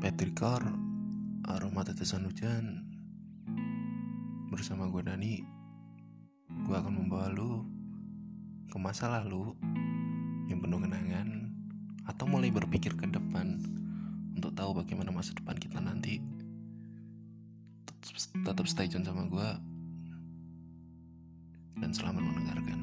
Petrikor Aroma tetesan hujan. Bersama gue Dani Gue akan membawa lu Ke masa lalu Yang penuh kenangan Atau mulai berpikir ke depan Untuk tahu bagaimana masa depan kita nanti. Tetap stay tune sama gue Dan selamat mendengarkan.